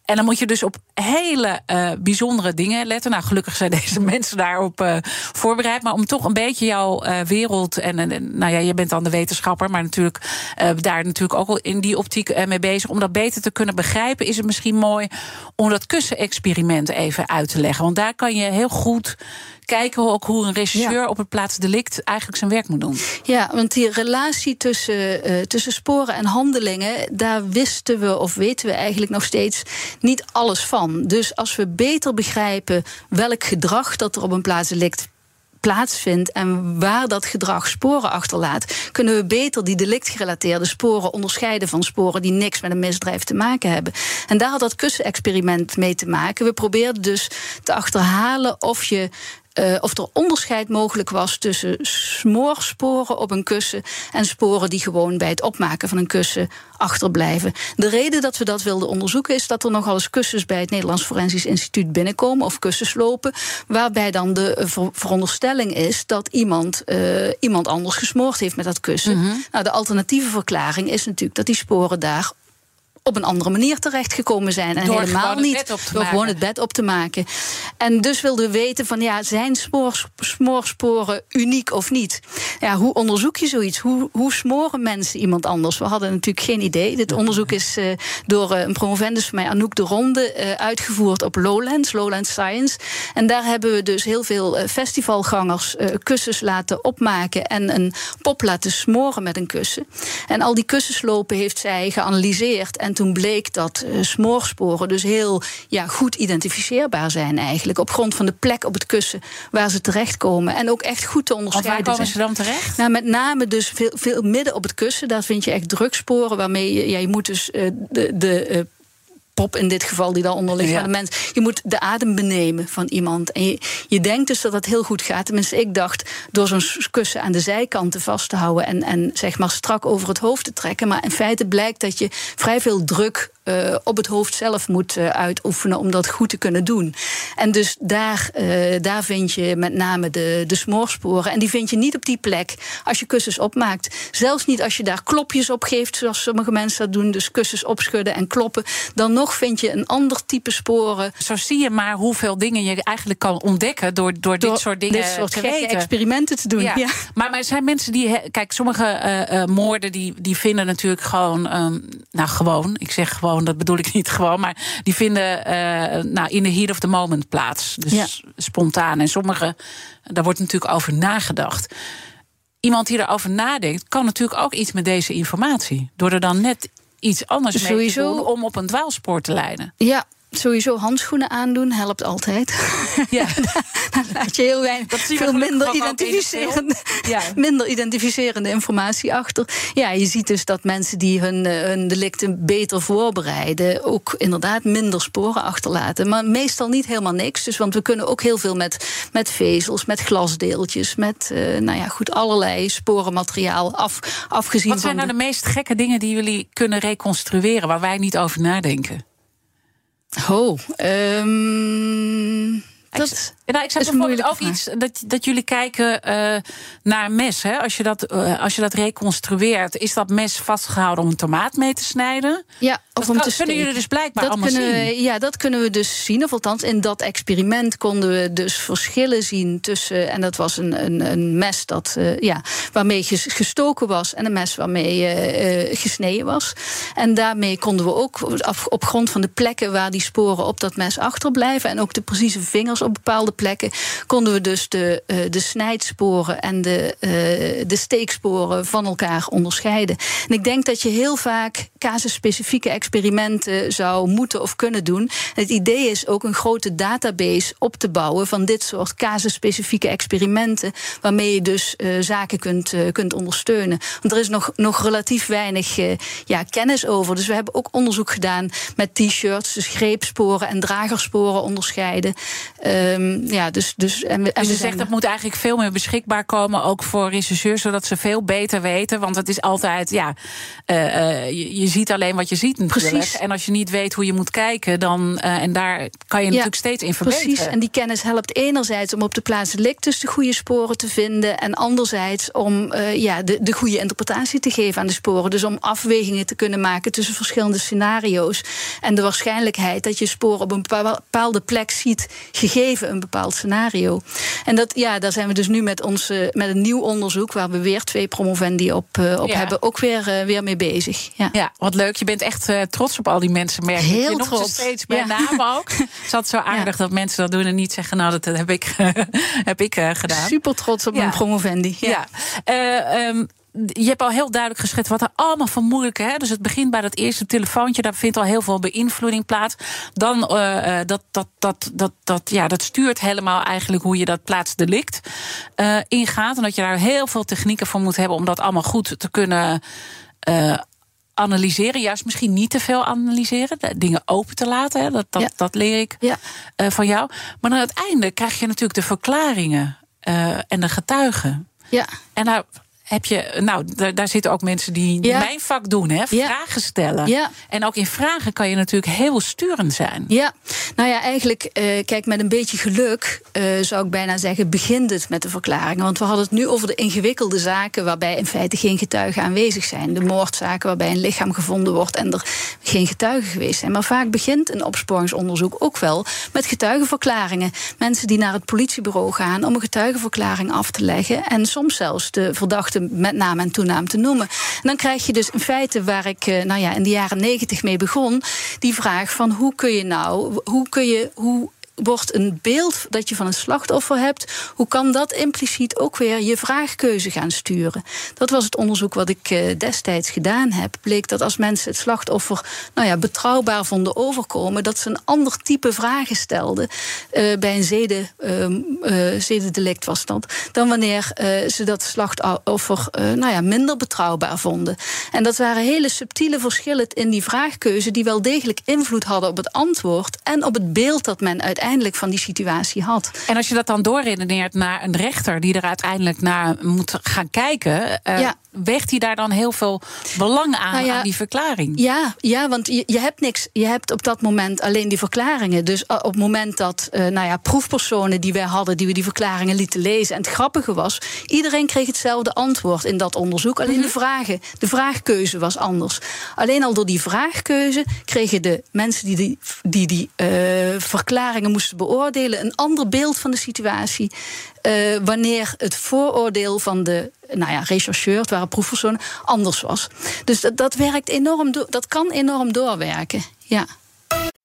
En dan moet je dus op hele eh, bijzondere dingen letten. Nou, gelukkig zijn deze mensen daarop eh, voorbereid. Maar om toch een beetje jouw eh, wereld. En, nou ja, je bent dan de wetenschapper, maar natuurlijk daar natuurlijk ook al in die optiek mee bezig. Om dat beter te kunnen begrijpen, is het misschien mooi om dat kussenexperiment even uit te leggen. Want daar kan je heel goed kijken hoe, ook hoe een rechercheur Ja. op het plaatsdelict eigenlijk zijn werk moet doen. Ja, want die relatie tussen, eh, tussen sporen en handelingen, daar wisten we of weten we eigenlijk nog steeds niet alles van. Dus als we beter begrijpen welk gedrag dat er op een plaatsdelict plaatsvindt en waar dat gedrag sporen achterlaat, kunnen we beter die delictgerelateerde sporen onderscheiden van sporen die niks met een misdrijf te maken hebben. En daar had dat kussenexperiment mee te maken. We probeerden dus te achterhalen of je eh, of er onderscheid mogelijk was tussen smoorsporen op een kussen en sporen die gewoon bij het opmaken van een kussen achterblijven. De reden dat we dat wilden onderzoeken is dat er nogal eens kussens bij het Nederlands Forensisch Instituut binnenkomen of kussenslopen, waarbij dan de eh, ver- veronderstelling is dat iemand, eh, iemand anders gesmoord heeft met dat kussen. Nou, de alternatieve verklaring is natuurlijk dat die sporen daar op een andere manier terechtgekomen zijn. En Door helemaal niet door gewoon het bed op te maken. En dus wilden we weten van ja, zijn spoor, smoorsporen uniek of niet? Ja, hoe onderzoek je zoiets? Hoe, hoe smoren mensen iemand anders? We hadden natuurlijk geen idee. Dit onderzoek is eh, door eh, een promovendus van mij, Anouk de Ronde, eh, uitgevoerd op Lowlands, Lowlands Science. En daar hebben we dus heel veel festivalgangers kussens laten opmaken en een pop laten smoren met een kussen. En al die kussenslopen heeft zij geanalyseerd. En toen bleek dat eh, smoorsporen dus heel ja, goed identificeerbaar zijn eigenlijk. Op grond van de plek op het kussen waar ze terechtkomen. En ook echt goed te Want waar onderscheiden komen ze dan terecht? Nou, met name dus veel, veel midden op het kussen. Daar vind je echt drugsporen waarmee je, ja, je moet dus eh, de, de eh, pop in dit geval die daaronder ligt. Ja. Maar de mens, je moet de adem benemen van iemand. En je, je denkt dus dat dat heel goed gaat. Tenminste, ik dacht door zo'n kussen aan de zijkanten vast te houden en, en zeg maar strak over het hoofd te trekken. Maar in feite blijkt dat je vrij veel druk uh, op het hoofd zelf moet uh, uitoefenen om dat goed te kunnen doen. En dus daar, uh, daar vind je met name de, de smoorsporen. En die vind je niet op die plek als je kussens opmaakt. Zelfs niet als je daar klopjes op geeft, zoals sommige mensen dat doen. Dus kussens opschudden en kloppen. Dan nog vind je een ander type sporen. Zo zie je maar hoeveel dingen je eigenlijk kan ontdekken door, door, door dit soort dingen dit soort te weten. experimenten te doen. Ja. Ja. Maar, maar er zijn mensen die. Kijk, sommige moorden die, die vinden natuurlijk gewoon. Um, nou, gewoon. Ik zeg gewoon dat bedoel ik niet gewoon, maar die vinden uh, nou, in de heat of the moment plaats. Dus ja. spontaan. En sommige, daar wordt natuurlijk over nagedacht. Iemand die erover nadenkt, kan natuurlijk ook iets met deze informatie. Door er dan net iets anders mee Sowieso. te doen om op een dwaalspoor te leiden. Ja, sowieso handschoenen aandoen helpt altijd. Ja. Dan laat je heel weinig, Dat veel minder identificerende, Ja. minder identificerende informatie achter. Ja, je ziet dus dat mensen die hun, eh, hun delicten beter voorbereiden, ook inderdaad minder sporen achterlaten. Maar meestal niet helemaal niks. Dus, want we kunnen ook heel veel met, met vezels, met glasdeeltjes, met uh, nou ja, goed, allerlei sporenmateriaal af, afgezien Wat zijn van nou de meest gekke dingen die jullie kunnen reconstrueren waar wij niet over nadenken? Oh, um, dat nou, ik een bijvoorbeeld ook vraag. iets dat, dat jullie kijken uh, naar mes. Hè? Als, je dat, uh, als je dat reconstrueert, is dat mes vastgehouden om een tomaat mee te snijden? Ja, of dat om kan, te kunnen steken. jullie dus blijkbaar dat allemaal kunnen zien. We, ja, dat kunnen we dus zien. Of althans, in dat experiment konden we dus verschillen zien tussen. En dat was een, een, een mes dat, uh, ja, waarmee gestoken was en een mes waarmee gesneden was. En daarmee konden we ook op, op grond van de plekken waar die sporen op dat mes achterblijven en ook de precieze vingers op bepaalde plekken, konden we dus de, uh, de snijdsporen en de, uh, de steeksporen van elkaar onderscheiden. En ik denk dat je heel vaak casusspecifieke experimenten zou moeten of kunnen doen. Het idee is ook een grote database op te bouwen van dit soort casusspecifieke experimenten, waarmee je dus uh, zaken kunt, kunt ondersteunen. Want er is nog, nog relatief weinig ja, kennis over. Dus we hebben ook onderzoek gedaan met t-shirts, dus greepsporen en dragersporen onderscheiden. Um, ja, dus, dus, en we, en Dus je zegt dat moet eigenlijk veel meer beschikbaar komen, ook voor rechercheurs, zodat ze veel beter weten. Want het is altijd, ja, uh, uh, je, je, ziet alleen wat je ziet natuurlijk. Precies. En als je niet weet hoe je moet kijken, dan, uh, en daar kan je natuurlijk steeds in verbeteren. Precies, en die kennis helpt enerzijds om op de plaats delictus de goede sporen te vinden. En anderzijds om ja, de, de goede interpretatie te geven aan de sporen. Dus om afwegingen te kunnen maken tussen verschillende scenario's. En de waarschijnlijkheid dat je sporen op een bepaalde plek ziet, gegeven een bepaald scenario. En dat, ja, daar zijn we dus nu met, ons, uh, met een nieuw onderzoek, waar we weer twee promovendi op, uh, op Ja. hebben, ook weer, uh, weer mee bezig. Ja. Ja, wat leuk. Je bent echt uh, trots op al die mensen, merk ik. Heel je trots. steeds bij Ja. naam ook. Het is altijd zo aardig dat mensen dat doen en niet zeggen... nou, dat heb ik, heb ik uh, gedaan. Super trots op mijn promovendi. Ja. Eh, ehm, je hebt al heel duidelijk geschetst wat er allemaal van moeilijk is. Dus het begint bij dat eerste telefoontje. Daar vindt al heel veel beïnvloeding plaats. Dan uh, dat, dat, dat, dat, dat, ja, dat stuurt helemaal eigenlijk hoe je dat plaatsdelict uh, ingaat. En dat je daar heel veel technieken voor moet hebben om dat allemaal goed te kunnen. Uh, analyseren, juist misschien niet te veel analyseren, dingen open te laten. Hè, dat, dat, Ja. dat leer ik Ja. van jou. Maar aan het einde krijg je natuurlijk de verklaringen en de getuigen. Ja. En nou heb je, nou, daar, zitten ook mensen die Ja. mijn vak doen, hè? Ja. Vragen stellen. Ja. En ook in vragen kan je natuurlijk heel sturend zijn. Ja, nou ja, eigenlijk, eh, kijk, met een beetje geluk eh, zou ik bijna zeggen, begint het met de verklaringen. Want we hadden het nu over de ingewikkelde zaken waarbij in feite geen getuigen aanwezig zijn. De moordzaken waarbij een lichaam gevonden wordt en er geen getuigen geweest zijn. Maar vaak begint een opsporingsonderzoek ook wel met getuigenverklaringen. Mensen die naar het politiebureau gaan om een getuigenverklaring af te leggen. En soms zelfs de verdachte met naam en toenaam te noemen. En dan krijg je dus in feite waar ik eh, nou ja, in de jaren negentig mee begon, die vraag van hoe kun je nou, hoe kun je, hoe wordt een beeld dat je van een slachtoffer hebt, hoe kan dat impliciet ook weer je vraagkeuze gaan sturen? Dat was het onderzoek wat ik uh, destijds gedaan heb. Bleek dat als mensen het slachtoffer nou ja, betrouwbaar vonden overkomen, dat ze een ander type vragen stelden uh, bij een zeden, uh, zedendelict was dat, dan wanneer ze dat slachtoffer nou ja, minder betrouwbaar vonden. En dat waren hele subtiele verschillen in die vraagkeuze die wel degelijk invloed hadden op het antwoord en op het beeld dat men uiteindelijk van die situatie had. En als je dat dan doorredeneert naar een rechter die er uiteindelijk naar moet gaan kijken, uh, ja. Weegt hij daar dan heel veel belang aan, nou ja, aan die verklaring? Ja, ja want je, je, hebt niks. Je hebt op dat moment alleen die verklaringen. Dus op het moment dat uh, nou ja, proefpersonen die wij hadden, die we die verklaringen lieten lezen, en het grappige was, iedereen kreeg hetzelfde antwoord in dat onderzoek. Alleen mm -hmm. de vragen, de vraagkeuze was anders. Alleen al door die vraagkeuze kregen de mensen die die, die, die uh, verklaringen moesten beoordelen een ander beeld van de situatie. Uh, wanneer het vooroordeel van de nou ja, rechercheur, het waren proefpersonen, anders was. Dus dat, dat werkt enorm, dat kan enorm doorwerken. Ja.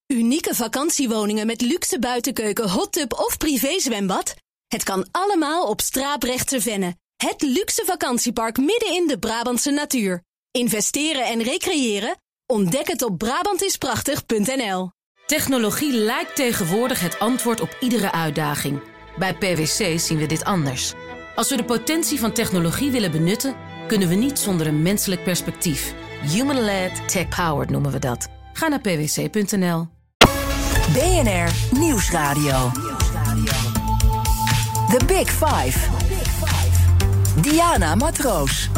Unieke vakantiewoningen met luxe buitenkeuken, hot tub of privézwembad? Het kan allemaal op Straaprechtse Venne. Het luxe vakantiepark midden in de Brabantse natuur. Investeren en recreëren? Ontdek het op Brabantisprachtig.nl. Technologie lijkt tegenwoordig het antwoord op iedere uitdaging. Bij PwC zien we dit anders. Als we de potentie van technologie willen benutten, kunnen we niet zonder een menselijk perspectief. Human-led, tech-powered noemen we dat. Ga naar pwc.nl. BNR Nieuwsradio. The Big Five. Diana Matroos.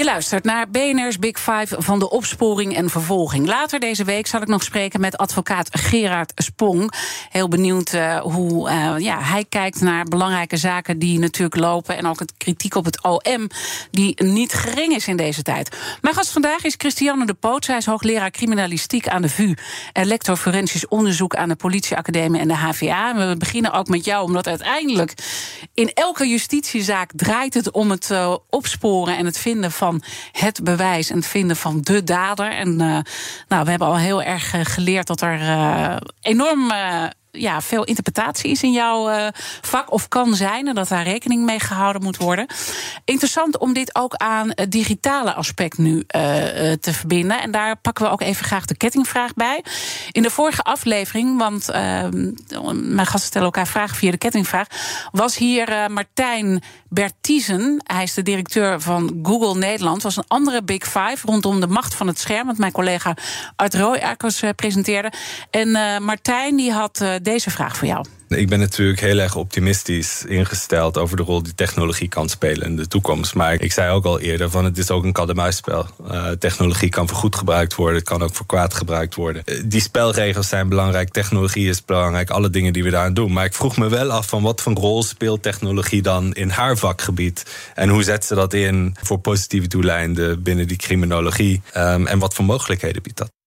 Je luistert naar BNR's Big Five van de opsporing en vervolging. Later deze week zal ik nog spreken met advocaat Gerard Spong. Heel benieuwd uh, hoe uh, ja, hij kijkt naar belangrijke zaken die natuurlijk lopen. En ook het kritiek op het OM, die niet gering is in deze tijd. Mijn gast vandaag is Christiane de Poot. Zij is hoogleraar criminalistiek aan de VU. En lector forensisch onderzoek aan de politieacademie en de HVA. En we beginnen ook met jou, omdat uiteindelijk in elke justitiezaak draait het om het uh, opsporen en het vinden van het bewijs en het vinden van de dader. En uh, nou, we hebben al heel erg geleerd dat er uh, enorm ja, veel interpretatie is in jouw vak of kan zijn en dat daar rekening mee gehouden moet worden. Interessant om dit ook aan het digitale aspect nu te verbinden. En daar pakken we ook even graag de kettingvraag bij. In de vorige aflevering, want uh, mijn gasten stellen elkaar vragen via de kettingvraag, was hier Martijn Bertiezen. Hij is de directeur van Google Nederland. Was een andere Big Five rondom de macht van het scherm, wat mijn collega Art Rooijakers presenteerde. En Martijn die had deze vraag voor jou. Ik ben natuurlijk heel erg optimistisch ingesteld over de rol die technologie kan spelen in de toekomst. Maar ik zei ook al eerder: van het is ook een kat-en-muisspel. Uh, technologie kan voor goed gebruikt worden, het kan ook voor kwaad gebruikt worden. Uh, die spelregels zijn belangrijk, technologie is belangrijk, alle dingen die we daaraan doen. Maar ik vroeg me wel af van wat voor rol speelt technologie dan in haar vakgebied? En hoe zet ze dat in voor positieve doeleinden binnen die criminologie? Um, en wat voor mogelijkheden biedt dat?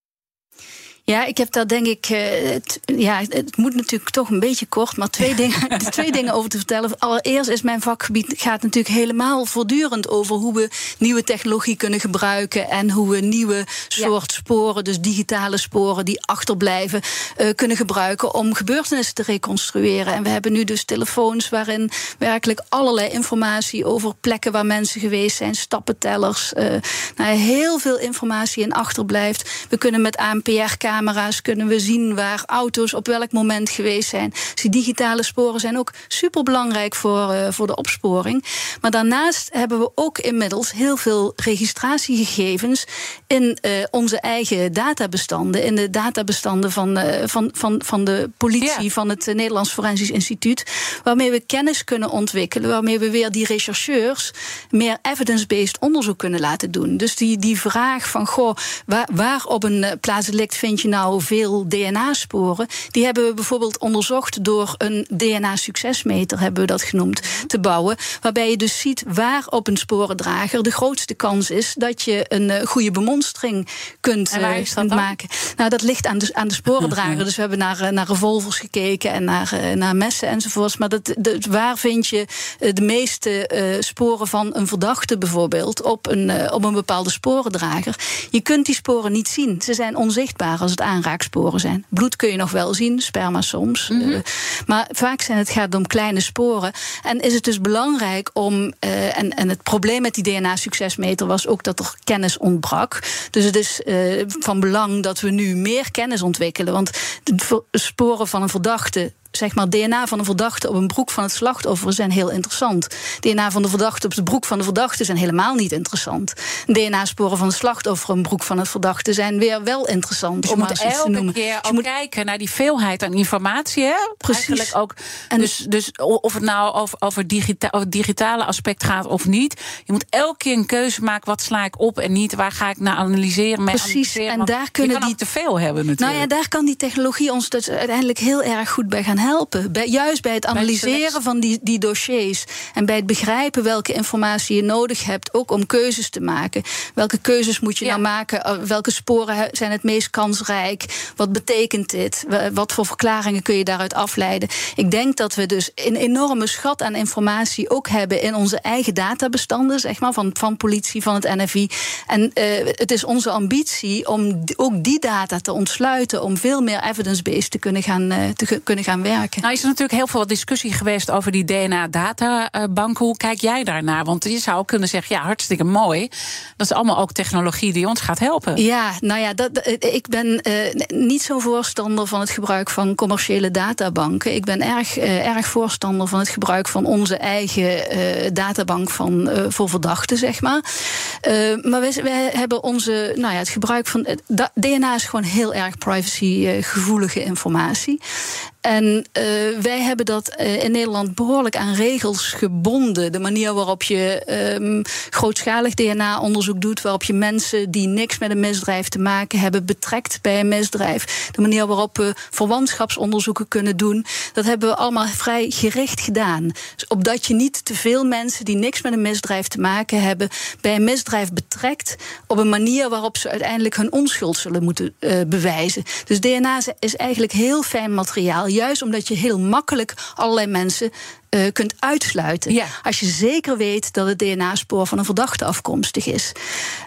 Ja, ik heb daar denk ik. Uh, het, ja, het moet natuurlijk toch een beetje kort, maar twee, dingen, twee dingen over te vertellen. Allereerst is mijn vakgebied gaat natuurlijk helemaal voortdurend over hoe we nieuwe technologie kunnen gebruiken en hoe we nieuwe soort ja. sporen, dus digitale sporen die achterblijven, uh, kunnen gebruiken om gebeurtenissen te reconstrueren. En we hebben nu dus telefoons waarin werkelijk allerlei informatie over plekken waar mensen geweest zijn, stappentellers, uh, nou, heel veel informatie in achterblijft. We kunnen met ANPR camera's kunnen we zien waar auto's op welk moment geweest zijn. Dus die digitale sporen zijn ook super belangrijk voor, uh, voor de opsporing. Maar daarnaast hebben we ook inmiddels heel veel registratiegegevens in uh, onze eigen databestanden. In de databestanden van, uh, van, van, van de politie, van het Nederlands Forensisch Instituut. Waarmee we kennis kunnen ontwikkelen. Waarmee we weer die rechercheurs meer evidence-based onderzoek kunnen laten doen. Dus die, die vraag van, goh, waar, waar op een plaatsdelict vind je je nou veel DNA-sporen? Die hebben we bijvoorbeeld onderzocht door een DNA-succesmeter, hebben we dat genoemd, te bouwen. Waarbij je dus ziet waar op een sporendrager de grootste kans is dat je een uh, goede bemonstering kunt, uh, maken. Nou, dat ligt aan de, aan de sporendrager. dus we hebben naar, uh, naar revolvers gekeken en naar, naar messen enzovoorts. Maar dat, de, waar vind je de meeste sporen van een verdachte bijvoorbeeld op een, op een bepaalde sporendrager? Je kunt die sporen niet zien. Ze zijn onzichtbaar als het aanraaksporen zijn. Bloed kun je nog wel zien, sperma soms. Mm maar vaak zijn het, gaat het om kleine sporen. En is het dus belangrijk om. Uh, en, en het probleem met die DNA-succesmeter was ook dat er kennis ontbrak. Dus het is uh, van belang dat we nu meer kennis ontwikkelen. Want de sporen van een verdachte zeg maar, DNA van een verdachte op een broek van het slachtoffer zijn heel interessant. DNA van de verdachte op de broek van de verdachte zijn helemaal niet interessant. DNA-sporen van het slachtoffer op een broek van het verdachte zijn weer wel interessant. Dus je moet elke keer ook moet... kijken naar die veelheid aan informatie. Hè? Precies. ook, en dus, dus of het nou over, over, digita over het digitale aspect gaat of niet. Je moet elke keer een keuze maken. Wat sla ik op en niet? Waar ga ik naar analyseren? Precies. En daar kunnen die te veel hebben natuurlijk. Nou ja, daar kan die technologie ons dus uiteindelijk heel erg goed bij gaan helpen. Bij, juist bij het analyseren van die, die dossiers. En bij het begrijpen welke informatie je nodig hebt. Ook om keuzes te maken. Welke keuzes moet je nou maken? Eh, welke sporen zijn het meest kansrijk? Wat betekent dit? Wat voor verklaringen kun je daaruit afleiden? Ik denk dat we dus een enorme schat aan informatie ook hebben in onze eigen databestanden, zeg maar, van, van politie, van het NFI. En uh, het is onze ambitie om ook die data te ontsluiten, om veel meer evidence-based te kunnen gaan, uh, te kunnen gaan werken. Nou is er natuurlijk heel veel discussie geweest over die DNA-databanken. Hoe kijk jij daarnaar? Want je zou kunnen zeggen, ja, hartstikke mooi. Dat is allemaal ook technologie die ons gaat helpen. Ja, nou ja, dat, ik ben uh, niet zo'n voorstander van het gebruik van commerciële databanken. Ik ben erg, uh, erg voorstander van het gebruik van onze eigen uh, databank van, voor verdachten, zeg maar. maar wij, wij, hebben onze, nou ja, het gebruik van. DNA is gewoon heel erg privacygevoelige informatie. En uh, wij hebben dat uh, in Nederland behoorlijk aan regels gebonden. De manier waarop je um, grootschalig DNA-onderzoek doet, waarop je mensen die niks met een misdrijf te maken hebben betrekt bij een misdrijf. De manier waarop we verwantschapsonderzoeken kunnen doen, dat hebben we allemaal vrij gericht gedaan. Dus opdat je niet te veel mensen die niks met een misdrijf te maken hebben bij een misdrijf betrekt op een manier waarop ze uiteindelijk hun onschuld zullen moeten uh, bewijzen. Dus DNA is eigenlijk heel fijn materiaal juist omdat je heel makkelijk allerlei mensen uh, kunt uitsluiten. Ja. Als je zeker weet dat het DNA-spoor van een verdachte afkomstig is.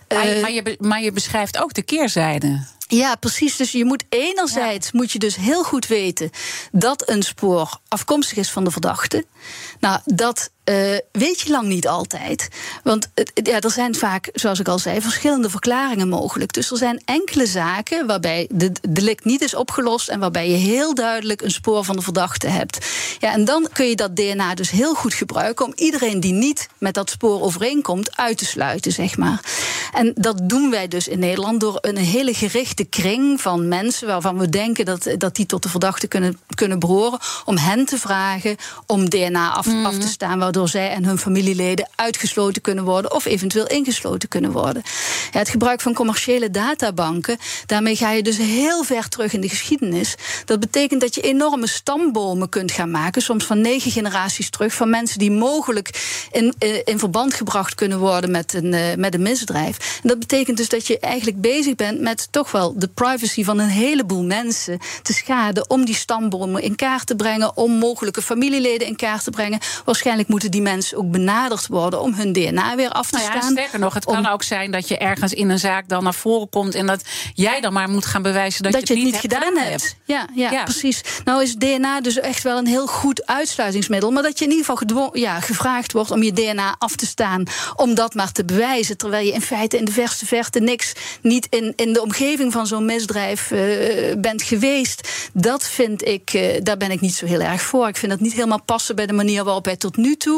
Maar, maar, je, maar je beschrijft ook de keerzijde. Ja, precies. Dus je moet enerzijds moet je dus heel goed weten dat een spoor afkomstig is van de verdachte. Nou, dat uh, weet je lang niet altijd. Want uh, ja, er zijn vaak, zoals ik al zei, verschillende verklaringen mogelijk. Dus er zijn enkele zaken waarbij de delict niet is opgelost en waarbij je heel duidelijk een spoor van de verdachte hebt. Ja, en dan kun je dat DNA dus heel goed gebruiken om iedereen die niet met dat spoor overeenkomt uit te sluiten, zeg maar. En dat doen wij dus in Nederland door een hele gerichte kring van mensen waarvan we denken dat, dat die tot de verdachte kunnen, kunnen behoren, om hen te vragen om DNA af, mm. af te staan waardoor zij en hun familieleden uitgesloten kunnen worden of eventueel ingesloten kunnen worden. Het gebruik van commerciële databanken, daarmee ga je dus heel ver terug in de geschiedenis. Dat betekent dat je enorme stambomen kunt gaan maken, soms van negen generaties terug, van mensen die mogelijk in, eh, in verband gebracht kunnen worden met een, uh, met een misdrijf. En dat betekent dus dat je eigenlijk bezig bent met toch wel de privacy van een heleboel mensen te schaden om die stambomen in kaart te brengen, om mogelijke familieleden in kaart te brengen. Waarschijnlijk moeten die mensen ook benaderd worden om hun DNA weer af te nou ja, staan. Sterker nog, het kan ook zijn dat je ergens in een zaak dan naar voren komt en dat jij dan maar moet gaan bewijzen dat, dat je het niet, gedaan, hebt. Ja, ja, ja, precies. Nou is DNA dus echt wel een heel goed uitsluitingsmiddel, maar dat je in ieder geval ja, gevraagd wordt om je DNA af te staan, om dat maar te bewijzen, terwijl je in feite in de verste verte niks, niet in, in de omgeving van zo'n misdrijf uh, bent geweest. Dat vind ik, uh, daar ben ik niet zo heel erg voor. Ik vind dat niet helemaal passen bij de manier waarop wij tot nu toe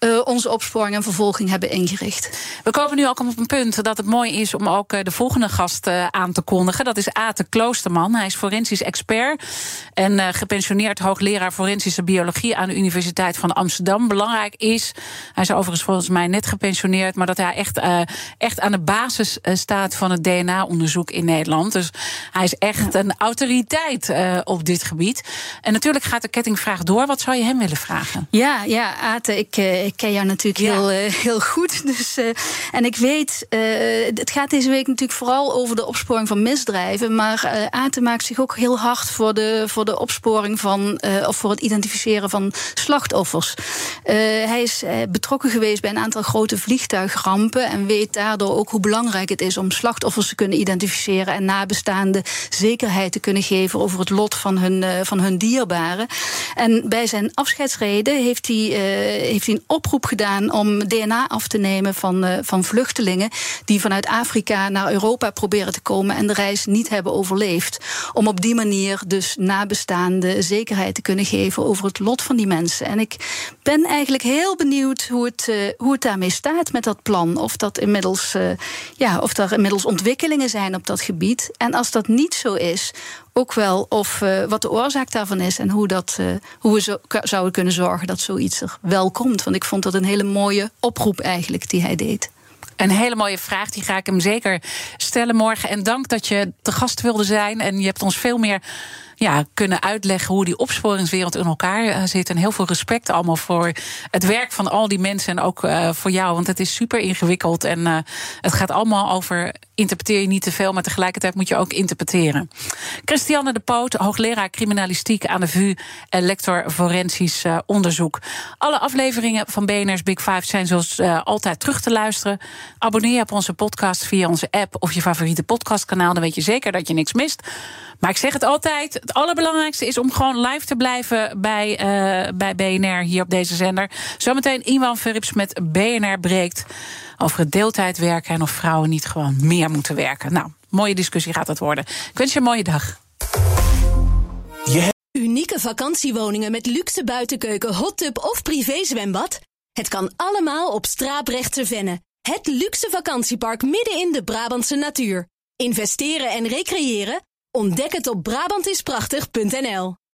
uh, onze opsporing en vervolging hebben ingericht. We komen nu ook op een punt dat het mooi is om ook de volgende gast aan te kondigen. Dat is Ate Kloosterman. Hij is forensisch expert en gepensioneerd hoogleraar forensische biologie aan de Universiteit van Amsterdam. Belangrijk is, hij is overigens volgens mij net gepensioneerd, maar dat hij echt, echt aan de basis staat van het DNA-onderzoek in Nederland. Dus hij is echt een autoriteit op dit gebied. En natuurlijk gaat de kettingvraag door. Wat zou je hem willen vragen? Ja, ja Ate ik, ik, ken jou natuurlijk heel, heel goed. Dus, en ik weet, het gaat deze week natuurlijk vooral over de opsporing van misdrijven. Maar Aten maakt zich ook heel hard voor de, voor de opsporing van, of voor het identificeren van slachtoffers. hij is betrokken geweest bij een aantal grote vliegtuigrampen. En weet daardoor ook hoe belangrijk het is om slachtoffers te kunnen identificeren en nabestaanden zekerheid te kunnen geven over het lot van hun, van hun dierbaren. En bij zijn afscheidsreden heeft hij, uh, heeft hij een oproep gedaan om DNA af te nemen van, uh, van vluchtelingen die vanuit Afrika naar Europa proberen te komen en de reis niet hebben overleefd. Om op die manier dus nabestaanden zekerheid te kunnen geven over het lot van die mensen. En ik ben eigenlijk heel benieuwd hoe het, hoe het daarmee staat met dat plan. Of dat inmiddels, ja, of er inmiddels ontwikkelingen zijn op dat gebied. En als dat niet zo is, ook wel of uh, wat de oorzaak daarvan is en hoe, dat, uh, hoe we zo, zouden kunnen zorgen dat zoiets er wel komt. Want ik vond dat een hele mooie oproep eigenlijk die hij deed. Een hele mooie vraag, die ga ik hem zeker stellen morgen. En dank dat je te gast wilde zijn. En je hebt ons veel meer ja, kunnen uitleggen hoe die opsporingswereld in elkaar uh, zit. En heel veel respect allemaal voor het werk van al die mensen en ook uh, voor jou. Want het is super ingewikkeld en uh, het gaat allemaal over interpreteer je niet te veel, maar tegelijkertijd moet je ook interpreteren. Christiane de Poot, hoogleraar criminalistiek aan de VU en lector forensisch onderzoek. Alle afleveringen van BNR's Big Five zijn zoals altijd terug te luisteren. Abonneer je op onze podcast via onze app of je favoriete podcastkanaal. Dan weet je zeker dat je niks mist. Maar ik zeg het altijd: het allerbelangrijkste is om gewoon live te blijven bij, uh, bij BNR hier op deze zender. Zometeen Iwan Verrips met BNR breekt over het deeltijdwerken en of vrouwen niet gewoon meer moeten werken. Nou, mooie discussie gaat dat worden. Ik wens je een mooie dag. Unieke vakantiewoningen met luxe buitenkeuken, hottub of privézwembad? Het kan allemaal op Straaprechtse Venne. Het luxe vakantiepark midden in de Brabantse natuur. Investeren en recreëren? Ontdek het op Brabantisprachtig.nl